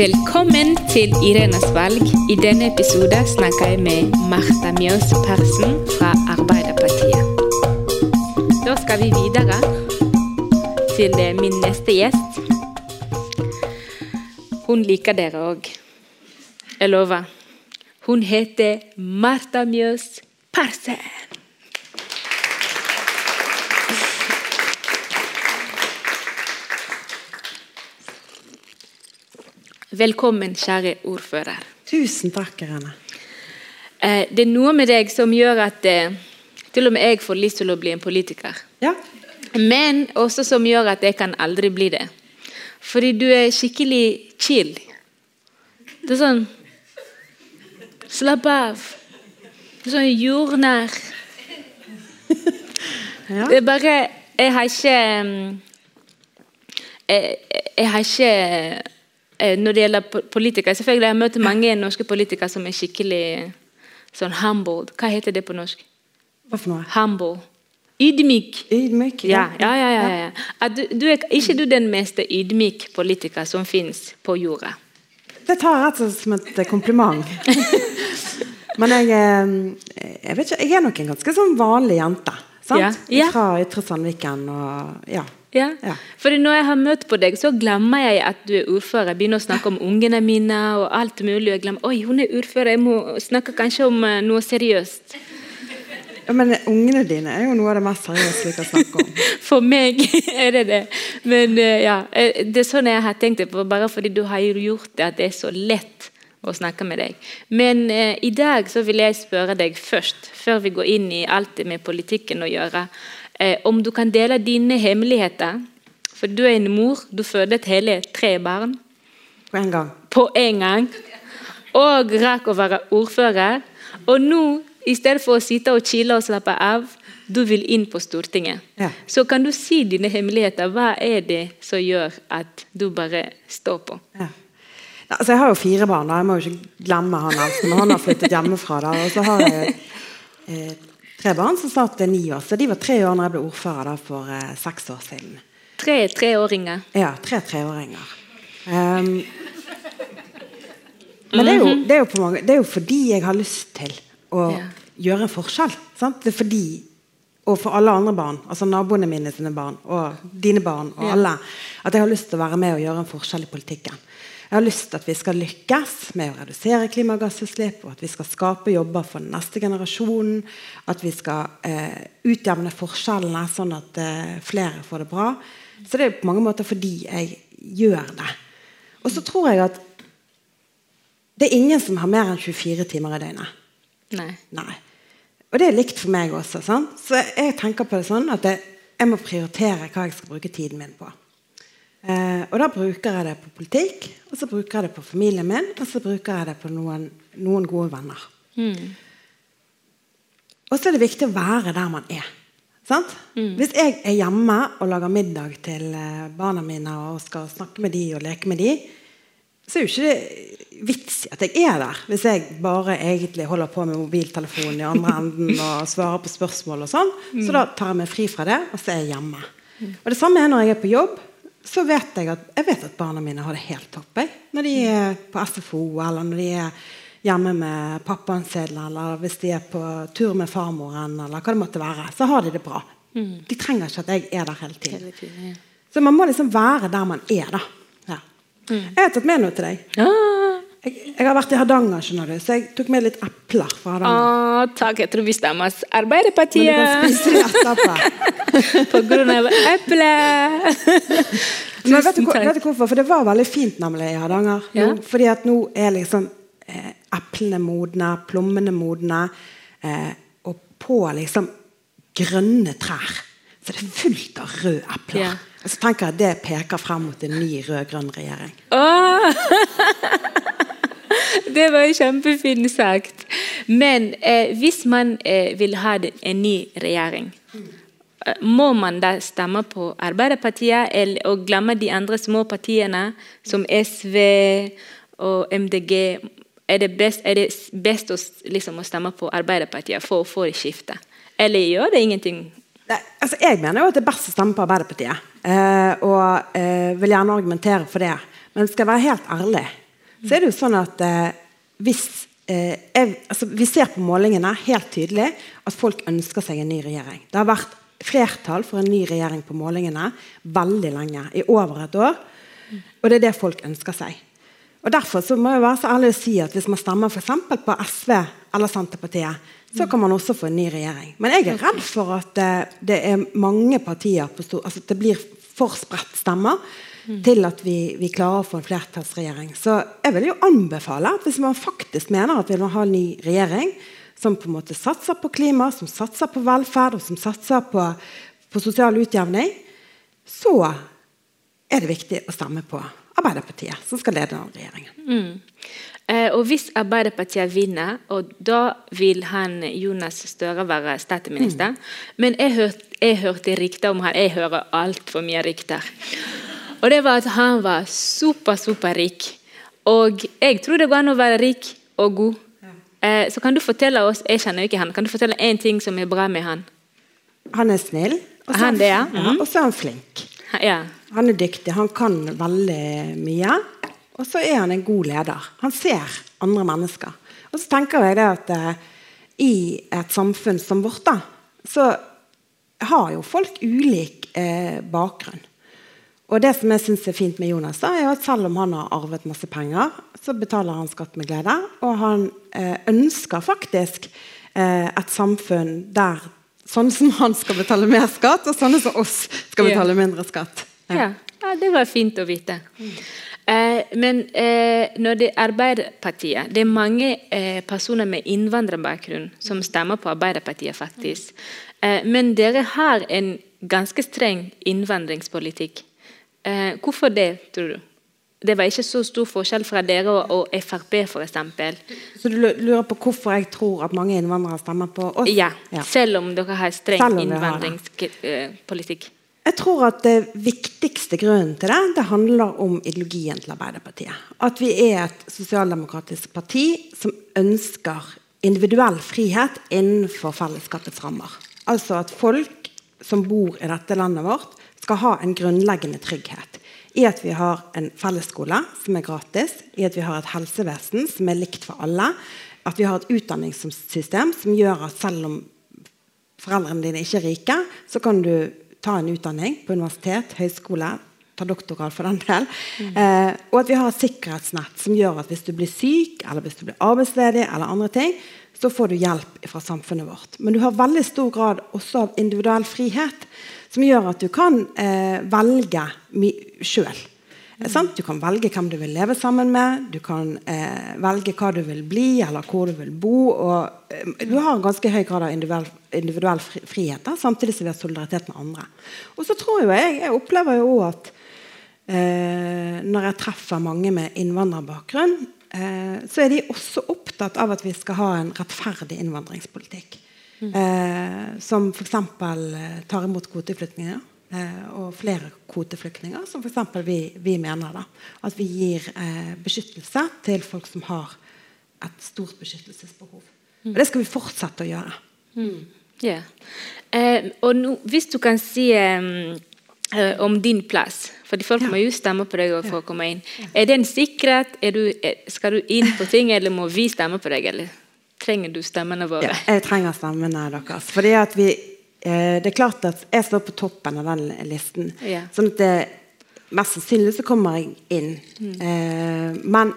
Velkommen til Irenes valg. I denne episoden snakker jeg med Martha Mjøs Persen fra Arbeiderpartiet. Da skal vi videre til eh, min neste gjest. Hun liker dere òg. Jeg lover. Hun heter Martha Mjøs Persen. Velkommen, kjære ordfører. Tusen takk, Irene. Eh, Det er noe med deg som gjør at eh, til og med jeg får lyst til å bli en politiker. Ja, Men også som gjør at jeg kan aldri bli det. Fordi du er skikkelig chill. Det er sånn Slapp av. Det er sånn jordnær. ja. Det er bare Jeg har ikke mm, Jeg, jeg har ikke eh, Når det gjelder politikere Selvfølgelig jeg har møtt mange norske politikere som er skikkelig sånn humbled. Hva heter det på norsk? Hva for noe? Humble. Ydmyk. Ydmyk? Ja, ja, ja. ja, ja. At du, du er ikke du den mest ydmyk politiker som fins på jorda. Det tar jeg rett og slett som et eh, kompliment. Men jeg, eh, jeg vet ikke, jeg er nok en ganske sånn vanlig jente. Sant? Fra Ytre Sandviken og ja. Ja. Ja. Fordi når jeg har møtt på deg, så glemmer jeg at du er ordfører. Jeg begynner å snakke om ungene mine og alt mulig. Jeg glemmer, oi, hun er ordfører, jeg må snakke kanskje om eh, noe seriøst. Ja, Men ungene dine er jo noe av det mest seriøse vi kan snakke om. For meg er det det. Men eh, ja, eh, det er sånn jeg har tenkt det, bare fordi du har gjort det at det er så lett å snakke med deg. Men eh, i dag så vil jeg spørre deg først, før vi går inn i alt det med politikken å gjøre, eh, om du kan dele dine hemmeligheter. For du er en mor, du fødet hele tre barn På en gang. på en gang. Og rakk å være ordfører. Og nå, i stedet for å sitte og chille og slappe av, du vil inn på Stortinget. Ja. Så kan du si dine hemmeligheter. Hva er det som gjør at du bare står på? Ja. Altså, jeg har jo fire barn, da. jeg må jo ikke glemme han eldste. Men han har flyttet hjemmefra. Da. Og så har jeg eh, tre barn som snart er ni år. Så de var tre år da jeg ble ordfører da, for eh, seks år siden. Tre treåringer. Ja, tre treåringer. Um, men det er, jo, det, er mange, det er jo fordi jeg har lyst til å Ja. gjøre en forskjell. Sant? Det er fordi, og for alle andre barn, altså naboene mine sine barn, og dine barn, og Ja. alle, at jeg har lyst til å være med og gjøre en forskjell i politikken. Jeg har lyst til at vi skal lykkes med å redusere klimagassutslipp, og at vi skal skape jobber for den neste generasjonen. At vi skal eh, utjevne forskjellene, sånn at eh, flere får det bra. Så det er på mange måter fordi jeg gjør det. Og så tror jeg at det er ingen som har mer enn 24 timer i døgnet. Nei. Nei. Og det er likt for meg også. Sant? Så jeg tenker på det sånn at jeg, jeg må prioritere hva jeg skal bruke tiden min på. Eh, og da bruker jeg det på politikk, og så bruker jeg det på familien min, og så bruker jeg det på noen, noen gode venner. Og så er det viktig å være der man er. Sant? Hvis jeg er hjemme og lager middag til eh, barna mine og skal snakke med de og leke med de, så er jo ikke det vits i at jeg er der. Hvis jeg bare egentlig holder på med mobiltelefonen i andre enden og svarer på spørsmål og sånn. Så da tar jeg meg fri fra det, og så er jeg hjemme. Og det samme er når jeg er på jobb. Så vet jeg at, jeg vet at barna mine har det helt topp. Når de er på SFO, eller når de er hjemme med pappaen sin, eller hvis de er på tur med farmoren, eller hva det måtte være, så har de det bra. De trenger ikke at jeg er der hele tiden. Hele tiden, ja. Så man må liksom være der man er, da. Ja. Jeg har tatt med noe til deg. Ah, Jeg, jeg har vært i Hardanger, skjønner du, så jeg tok med litt epler fra Hardanger. ah, takk, jeg tror vi stemmer Men du kan spise på grunn av eple. Men vet du, vet du hvorfor? For det var veldig fint nemlig i Hardanger. Nå, Fordi at nå er liksom eh, eplene modne, plommene modne, eh, og på liksom grønne trær. Så det er fullt av røde epler. Ja. Og så tenker jeg at det peker frem mot en ny rød-grønn regjering. Åh! Det var kjempefint sagt. Men eh, hvis man eh, vil ha en ny regjering, eh, må man da stemme på Arbeiderpartiet eller, og glemme de andre små partiene, som SV og MDG? Er det best, er det best å, liksom, å stemme på Arbeiderpartiet for å få det skiftet? Eller gjør det ingenting? Nei, altså jeg mener jo at det er best å stemme på Arbeiderpartiet. Eh, og eh, vil gjerne argumentere for det. Men skal jeg være helt ærlig, så er det jo sånn at eh, hvis eh, jeg, altså, Vi ser på målingene helt tydelig at folk ønsker seg en ny regjering. Det har vært flertall for en ny regjering på målingene veldig lenge. I over et år. Og det er det folk ønsker seg. Og Derfor så må jeg være så ærlig å si at hvis man stemmer for på SV eller Senterpartiet, så kan man også få en ny regjering. Men jeg er redd for at det, det er mange partier på stor, altså det blir for spredt stemmer mm. til at vi, vi, klarer å få en flertallsregjering. Så jeg vil jo anbefale at hvis man faktisk mener at vi må ha en ny regjering som på en måte satser på klima, som satser på velferd og som satser på, på sosial utjevning, så er det viktig å stemme på Arbeiderpartiet, som skal lede den regjeringen. Mm. Eh, og Hvis Arbeiderpartiet vinner, og da vil han Jonas Støre være statsminister mm. Men jeg, hørt, jeg hørte rykter om han, jeg hører altfor mye rykter. Og det var at han var super, superrik. Og jeg tror det går an å være rik og god. Eh, så kan du fortelle oss, jeg kjenner ikke han, kan du fortelle én ting som er bra med han? Han er snill. Og så er, ja. mm. er han flink. Ja. Han er dyktig. Han kan veldig mye. Og så er han en god leder. Han ser andre mennesker. Og så tenker jeg det at eh, i et samfunn som vårt, da, så har jo folk ulik eh, bakgrunn. Og det som jeg synes er fint med Jonas, da, er at selv om han har arvet masse penger, så betaler han skatt med glede. Og han eh, ønsker faktisk eh, et samfunn der sånne som han skal betale mer skatt, og sånne som oss skal betale mindre skatt. Ja, ja det var fint å vite. Eh, men eh, når det er Arbeiderpartiet Det er mange eh, personer med innvandrerbakgrunn som stemmer på Arbeiderpartiet, faktisk. Eh, men dere har en ganske streng innvandringspolitikk. Eh, hvorfor det, tror du? Det var ikke så stor forskjell fra dere og, og Frp, f.eks. Så du lurer på hvorfor jeg tror at mange innvandrere stemmer på oss? Ja, ja. selv om dere har streng innvandringspolitikk. Jeg tror at det viktigste grunnen til det, det handler om ideologien til Arbeiderpartiet. At vi er et sosialdemokratisk parti som ønsker individuell frihet innenfor fellesskapets rammer. Altså at folk som bor i dette landet vårt, skal ha en grunnleggende trygghet. I at vi har en fellesskole som er gratis, i at vi har et helsevesen som er likt for alle, at vi har et utdanningssystem som gjør at selv om foreldrene dine ikke er rike, så kan du ta en utdanning på universitet, høyskole, ta doktorgrad for den del. Mm. Eh, og at vi har et sikkerhetsnett som gjør at hvis du blir syk, eller hvis du blir arbeidsledig, eller andre ting, så får du hjelp fra samfunnet vårt. Men du har veldig stor grad også av individuell frihet, som gjør at du kan eh, velge sjøl. Mm. Du kan velge hvem du vil leve sammen med, du kan eh, velge hva du vil bli, eller hvor du vil bo. Og, eh, du har en ganske høy grad av individuell, individuell frihet, da, samtidig som vi har solidaritet med andre. Og så tror jo jeg, jeg opplever jo at eh, når jeg treffer mange med innvandrerbakgrunn, eh, så er de også opptatt av at vi skal ha en rettferdig innvandringspolitikk. Mm. Eh, som f.eks. Eh, tar imot kvoteflyktninger Eh, og flere kvoteflyktninger, som f.eks. Vi, vi mener. da, At vi gir eh, beskyttelse til folk som har et stort beskyttelsesbehov. Mm. Og Det skal vi fortsette å gjøre. Mm. Yeah. Eh, og nå, Hvis du kan si eh, eh om din plass fordi folk ja. må jo stemme på deg for ja. å komme inn. Er det en sikkerhet? Du, skal du inn på ting, eller må vi stemme på deg? Eller trenger du stemmene våre? Ja, jeg trenger stemmene deres. Fordi at vi Eh, det er klart at jeg står på toppen av den listen. Ja. Sånn at det, mest sannsynlig så kommer jeg inn. Mm. Eh, men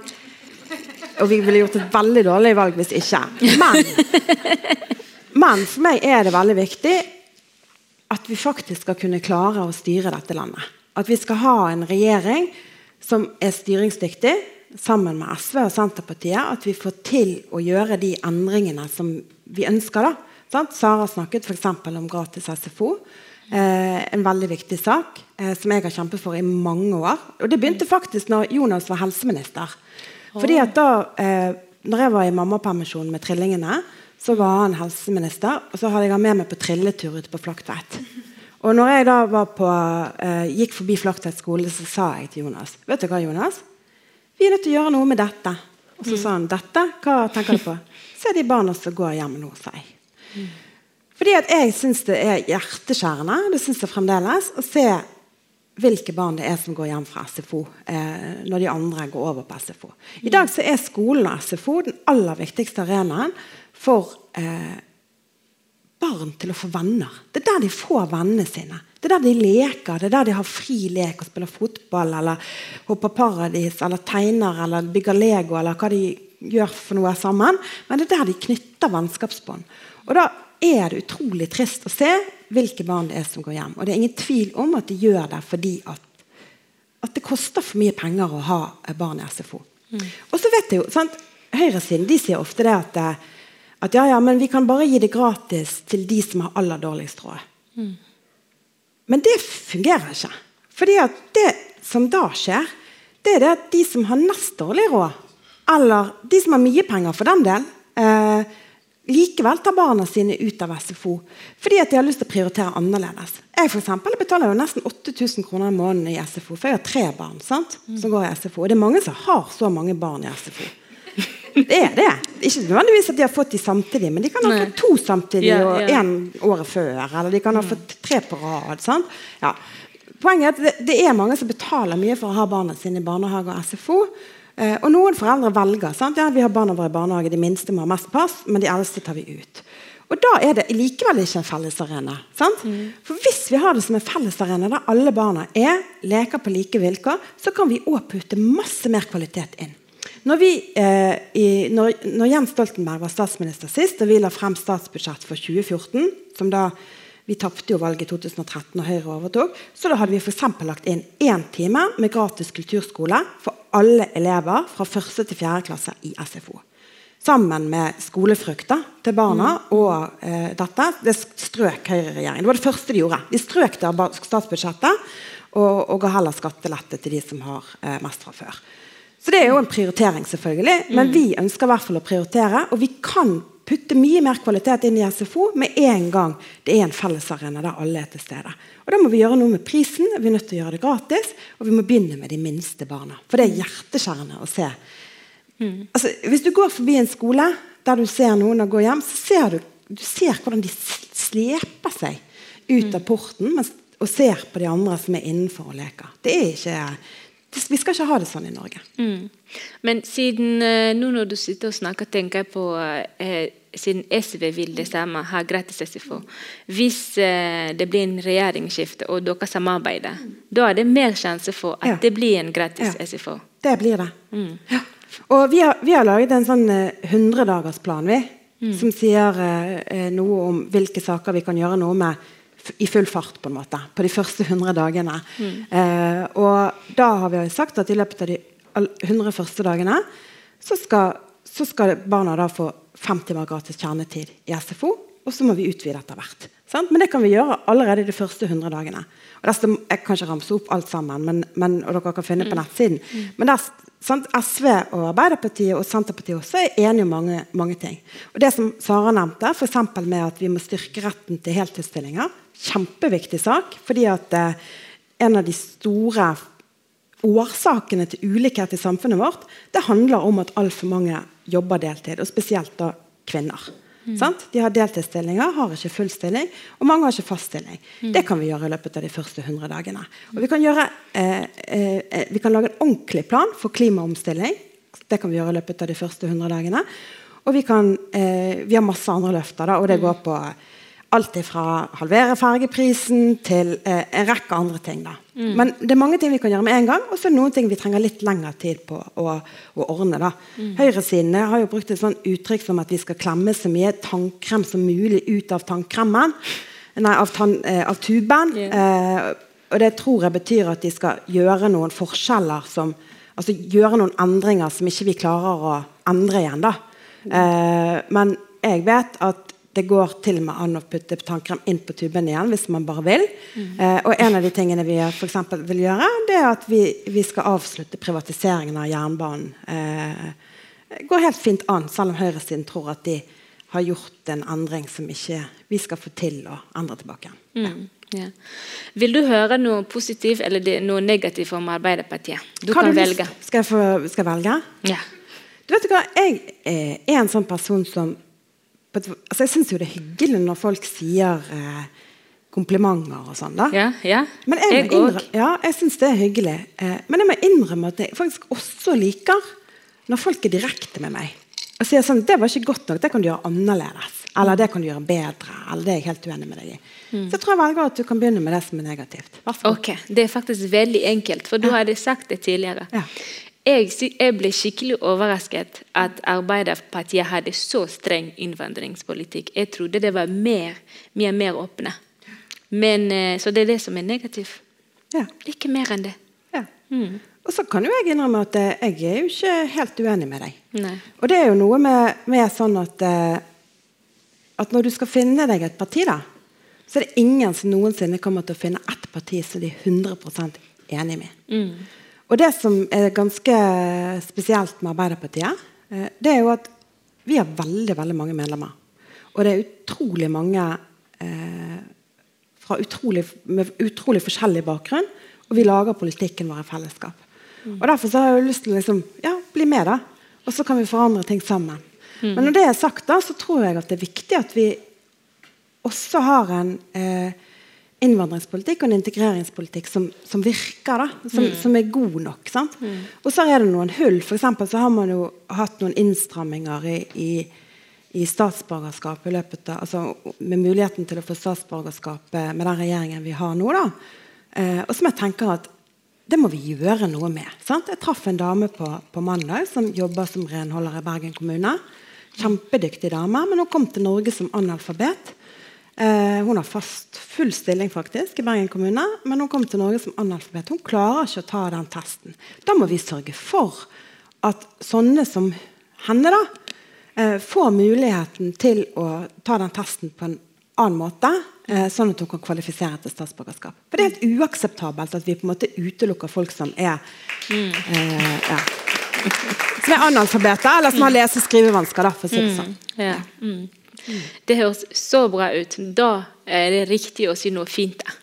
Og vi ville gjort et veldig dårlig valg hvis ikke. Men, men for meg er det veldig viktig at vi faktisk skal kunne klare å styre dette landet. At vi skal ha en regjering som er styringsdyktig, sammen med SV og Senterpartiet. At vi får til å gjøre de endringene som vi ønsker. da? Sara snakket f.eks. om gratis SFO. Eh, en veldig viktig sak eh, som jeg har kjempet for i mange år. Og Det begynte faktisk når Jonas var helseminister. Fordi at da eh, når jeg var i mammapermisjon med trillingene, så var han helseminister. Og så hadde jeg han med meg på trilletur ute på Flaktveit. Og når jeg da på, eh, gikk forbi Flaktveit skole, så sa jeg til Jonas Vet du hva, Jonas? Vi er nødt til å gjøre noe med dette. Og så sa han dette. Hva tenker du på? Se de barna som går hjem nå, sa jeg. Fordi at jeg syns det er hjerteskjærende det synes jeg fremdeles, å se hvilke barn det er som går hjem fra SFO eh, når de andre går over på SFO. I dag så er skolen og SFO den aller viktigste arenaen for eh, barn til å få venner. Det er der de får vennene sine. Det er der de leker, det er der de har fri lek og spiller fotball eller hopper paradis eller tegner eller bygger Lego eller hva de gjør for noe sammen. Men det er der de knytter vennskapsbånd. Og da er det utrolig trist å se hvilke barn det er som går hjem. Og det er ingen tvil om at de gjør det fordi at, at det koster for mye penger å ha barn i SFO. Mm. Og så vet jeg jo, sant, Høyresiden de sier ofte det at, at ja, ja, men vi kan bare gi det gratis til de som har aller dårligst råd. Mm. Men det fungerer ikke. Fordi at det som da skjer, det er det at de som har nest dårlig råd, eller de som har mye penger for den del, eh, likevel tar barna sine ut av SFO fordi at de har lyst til å prioritere annerledes. Jeg for eksempel, betaler jo nesten 8000 kroner i måneden i SFO, for jeg har tre barn sant, som går i SFO. Og det er mange som har så mange barn i SFO. Det er det. Ikke nødvendigvis at de har fått de samtidig, men de kan ha fått to samtidig og én året før. Eller de kan ha fått tre på rad. Ja. Poenget er at det, det, er mange som betaler mye for å ha barna sine i barnehage og SFO. Eh, og noen foreldre velger. Sant? Ja, vi har barna våre i barnehage, de minste må ha mest pass, men de eldste tar vi ut. Og da er det likevel ikke en fellesarena. Mm. For hvis vi har det som en fellesarena der alle barna er, leker på like vilkår, så kan vi òg putte masse mer kvalitet inn. Når, vi, eh, i, når, når, Jens Stoltenberg var statsminister sist, og vi la frem statsbudsjett for 2014, som da vi tapte jo valget i 2013 og Høyre overtok. Så da hadde vi for lagt inn én time med gratis kulturskole for alle elever fra 1. til 4. klasse i SFO. Sammen med skolefrukt til barna mm. og eh, dette. Det strøk Høyre-regjeringen. Det var det første de gjorde. De strøk statsbudsjettet og, og ga heller skattelette til de som har eh, mest fra før. Så det er jo en prioritering, selvfølgelig. Men mm. vi ønsker i hvert fall å prioritere. Og vi kan putte mye mer kvalitet inn i SFO med en gang det er en fellesarena der alle er til stede. Og Da må vi gjøre noe med prisen, vi er nødt til å gjøre det gratis, og vi må begynne med de minste barna. For det er hjerteskjærende å se. Mm. Altså, hvis du går forbi en skole der du ser noen gå hjem, så ser du, du ser hvordan de sleper seg ut av porten og ser på de andre som er innenfor og leker. Det er ikke vi skal ikke ha det sånn i Norge. Mm. Men siden uh, nå når du sitter og snakker, tenker jeg på eh, Siden SV vil det samme, ha gratis SFO. Hvis eh, det blir en regjeringsskifte og dere samarbeider, mm. da er det mer sjanse for at ja. det blir en gratis ja. SFO. Det blir det. Mm. Ja. Og vi har, vi har, laget en sånn 100-dagersplan, vi. Mm. Som sier noe om hvilke saker vi kan gjøre noe med i full fart på en måte, på de første 100 dagene. Mm. Eh, og da har vi sagt at i løpet av de 100 første dagene så skal, så skal barna da få fem timer gratis kjernetid i SFO. Og så må vi utvide etter hvert. Sant? Men det kan vi gjøre allerede de første 100 dagene. Og der, jeg kan ikke ramse opp alt sammen, men, men, og dere kan finne på mm. nettsiden. Mm. Men der, sant? SV og Arbeiderpartiet og Senterpartiet også er enige om mange, mange ting. Og det som Sara nevnte, f.eks. med at vi må styrke retten til heltidsstillinger, kjempeviktig sak. fordi at eh, en av de store årsakene til ulikhet i samfunnet vårt det handler om at altfor mange jobber deltid, og spesielt da kvinner. Mm. De har deltidsstillinger, har ikke full stilling, og mange har ikke fast stilling. Mm. Det kan vi gjøre i løpet av de første 100 dagene. Og vi kan, gjøre, eh, eh, vi kan lage en ordentlig plan for klimaomstilling. Det kan vi gjøre i løpet av de første 100 dagene. Og vi, kan, eh, vi har masse andre løfter, da, og det mm. går på Alt fra halvere fergeprisen til eh, en rekke andre ting. Mm. Men det er mange ting vi kan gjøre med en gang, og så er det noen ting vi trenger litt lengre tid på å, å ordne. da. Mm. Høyresidene har jo brukt et sånt uttrykk som at vi skal klemme så mye tannkrem som mulig ut av tannkremen. Nei, av, tann, eh, av tuben. Yeah. Eh, og det tror jeg betyr at de skal gjøre noen forskjeller som Altså gjøre noen endringer som ikke vi klarer å endre igjen. da. Mm. Eh, men jeg vet at det går til og med an å putte tannkrem inn på tuben igjen hvis man bare vil. Mm. Eh, og en av de tingene vi for vil gjøre, det er at vi, vi skal avslutte privatiseringen av jernbanen. Eh, det går helt fint an, selv om høyresiden tror at de har gjort en endring som ikke vi skal få til å endre tilbake. Mm. Ja. Vil du høre noe positivt eller noe negativt om Arbeiderpartiet? Du Hva kan du velge. Skal jeg, få, skal jeg velge? Ja. Du vet hva, Jeg er en sånn person som altså Jeg syns jo det er hyggelig når folk sier eh, komplimenter og sånn. da. Ja, ja. Men jeg, Jeg òg. ja, jeg syns det er hyggelig. Eh, men jeg må innrømme at jeg faktisk også liker når folk er direkte med meg. Og sier sånn 'Det var ikke godt nok. Det kan du gjøre annerledes.' Eller 'det kan du gjøre bedre.' Eller 'det er jeg helt uenig med deg i'. Så jeg tror jeg velger at du kan begynne med det som er negativt. Vær så god. Det er faktisk veldig enkelt, for du hadde sagt det tidligere. Ja. Jeg, jeg ble skikkelig overrasket at Arbeiderpartiet hadde så streng innvandringspolitikk. Jeg trodde det var mer, mye mer åpne. Men, eh, så det er det som er negativt. Ja. Ikke mer enn det. Ja. Og så kan jo jeg innrømme at eh, jeg er jo ikke helt uenig med deg. Nei. Og det er jo noe med, med sånn at eh, At når du skal finne deg et parti, da, så er det ingen som noensinne kommer til å finne ett parti som de er 100% enig med. Og det som er ganske spesielt med Arbeiderpartiet, eh, det er jo at vi har veldig, veldig mange medlemmer. Og det er utrolig mange eh, fra utrolig, med utrolig forskjellig bakgrunn. Og vi lager politikken vår i fellesskap. Og Derfor så har jeg jo lyst til å liksom, ja, bli med, da. Og så kan vi forandre ting sammen. Men når det er sagt, da, så tror jeg at det er viktig at vi også har en eh, innvandringspolitikk og en integreringspolitikk som, som virker. da, Som, som er god nok. sant? Og så er det noen hull. For så har man jo hatt noen innstramminger i, i, i statsborgerskap i løpet av, altså med muligheten til å få statsborgerskap eh, med den regjeringen vi har nå. da, eh, Og som jeg tenker at det må vi gjøre noe med. sant? Jeg traff en dame på, på mandag som jobber som renholder i Bergen kommune. Kjempedyktig dame, men hun kom til Norge som analfabet. Eh, hun har fast full stilling faktisk i Bergen kommune, men hun kom til Norge som analfabet. Hun klarer ikke å ta den testen. Da må vi sørge for at sånne som henne da, eh, får muligheten til å ta den testen på en annen måte, eh, sånn at hun kan kvalifisere til statsborgerskap. For det er helt uakseptabelt at vi på en måte utelukker folk som er eh, ja, som er analfabeter, eller som har lese- og skrivevansker. for å si det sånn. Ja. Mm. Det høres så bra ut. Da er det riktig å si noe fint. da.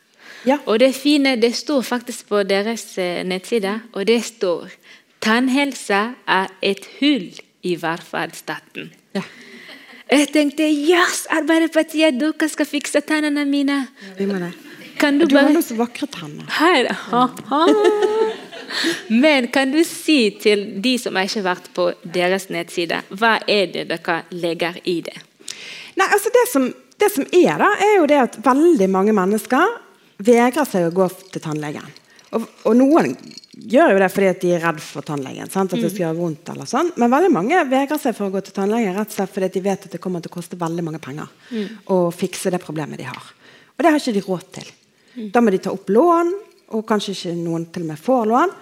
Ja. Og det fine det står faktisk på deres eh, nettside, og det står Tannhelse er et hull i velferdsstaten. Ja. Jeg tenkte yes, Arbeiderpartiet, dere skal fikse tennene mine. Vi må det. Kan du Du har bare noe så vakre tenner. Her, ha, ha. Men kan du si til de som ikke har vært på deres nettside, hva er det dere legger i det? Nei, altså det som, det som er, da, er jo det at veldig mange mennesker vegrer seg å gå til tannlegen. Og, og noen gjør jo det fordi at de er redd for tannlegen. Sant? At det skal gjøre vondt eller sånn. Men veldig mange vegrer seg for å gå til tannlegen rett og slett fordi de vet at det kommer til å koste veldig mange penger å fikse det problemet de har. Og det har ikke de råd til. Da må de ta opp lån, og kanskje ikke noen til og med får lån.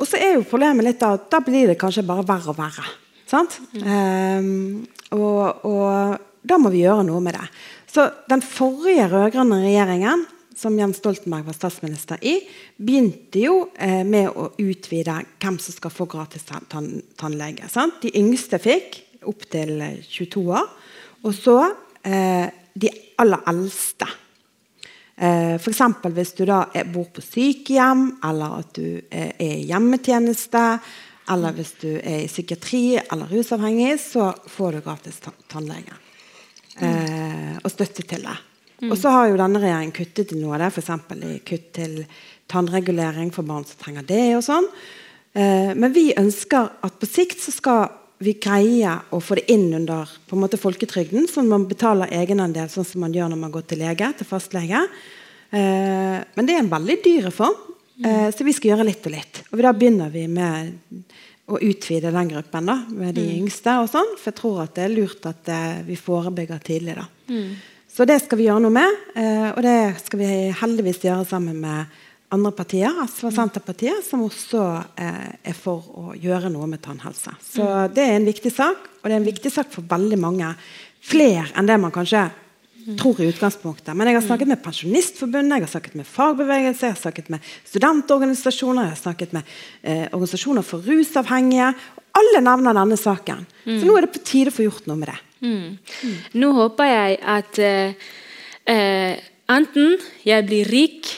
Og så er jo problemet litt at da blir det kanskje bare verre og verre. Sant? Ehm, og, og da må vi gjøre noe med det. Så den forrige rød-grønne regjeringen, som Jens Stoltenberg var statsminister i, begynte jo eh, med å utvide hvem som skal få gratis tann tann tannlege. Sant? De yngste fikk opptil 22 år. Og så eh, de aller eldste. Eh, F.eks. hvis du da er, bor på sykehjem, eller at du eh, er i hjemmetjeneste, eller hvis du er i psykiatri eller rusavhengig, så får du gratis ta tannlege. Eh, og støtte til det. Og så har jo denne regjeringen kuttet i noe av det, f.eks. i kutt til tannregulering for barn som trenger det. og sånn. Eh, men vi ønsker at på sikt så skal vi greie å få det inn under på en måte folketrygden, sånn at man betaler egenandel, sånn som man gjør når man går til lege, til fastlege. Eh, men det er en veldig dyr reform, eh, så vi skal gjøre litt og litt. Og da begynner vi med å utvide den gruppen da, med de yngste. og sånn, For jeg tror at det er lurt at eh, vi forebygger tidlig. da. Så det skal vi gjøre noe med, eh, og det skal vi heldigvis gjøre sammen med andre partier, SV og Senterpartiet, som også eh, er for å gjøre noe med tannhelse. Så det er en viktig sak, og det er en viktig sak for veldig mange. Flere enn det man kanskje tror i utgangspunktet. Men jeg har snakket med Pensjonistforbundet, jeg har snakket med fagbevegelse, jeg har snakket med studentorganisasjoner, jeg har snakket med eh, organisasjoner for rusavhengige. Alle nevner denne saken. Så nå er det på tide å få gjort noe med det. Nå håper jeg at eh, eh, enten jeg blir rik,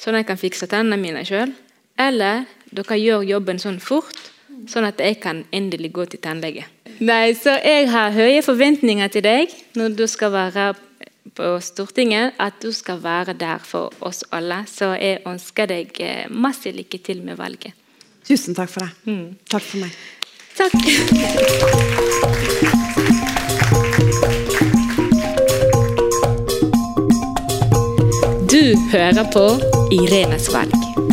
sånn at jeg kan fikse tennene mine sjøl, eller dere gjør jobben sånn fort, sånn at jeg kan endelig gå til tannlege. Nei, så Jeg har høye forventninger til deg når du skal være på Stortinget, at du skal være der for oss alle. Så jeg ønsker deg eh, masse lykke til med valget. Tusen takk for det. Takk for meg. Takk. Du hører på Irenes valg.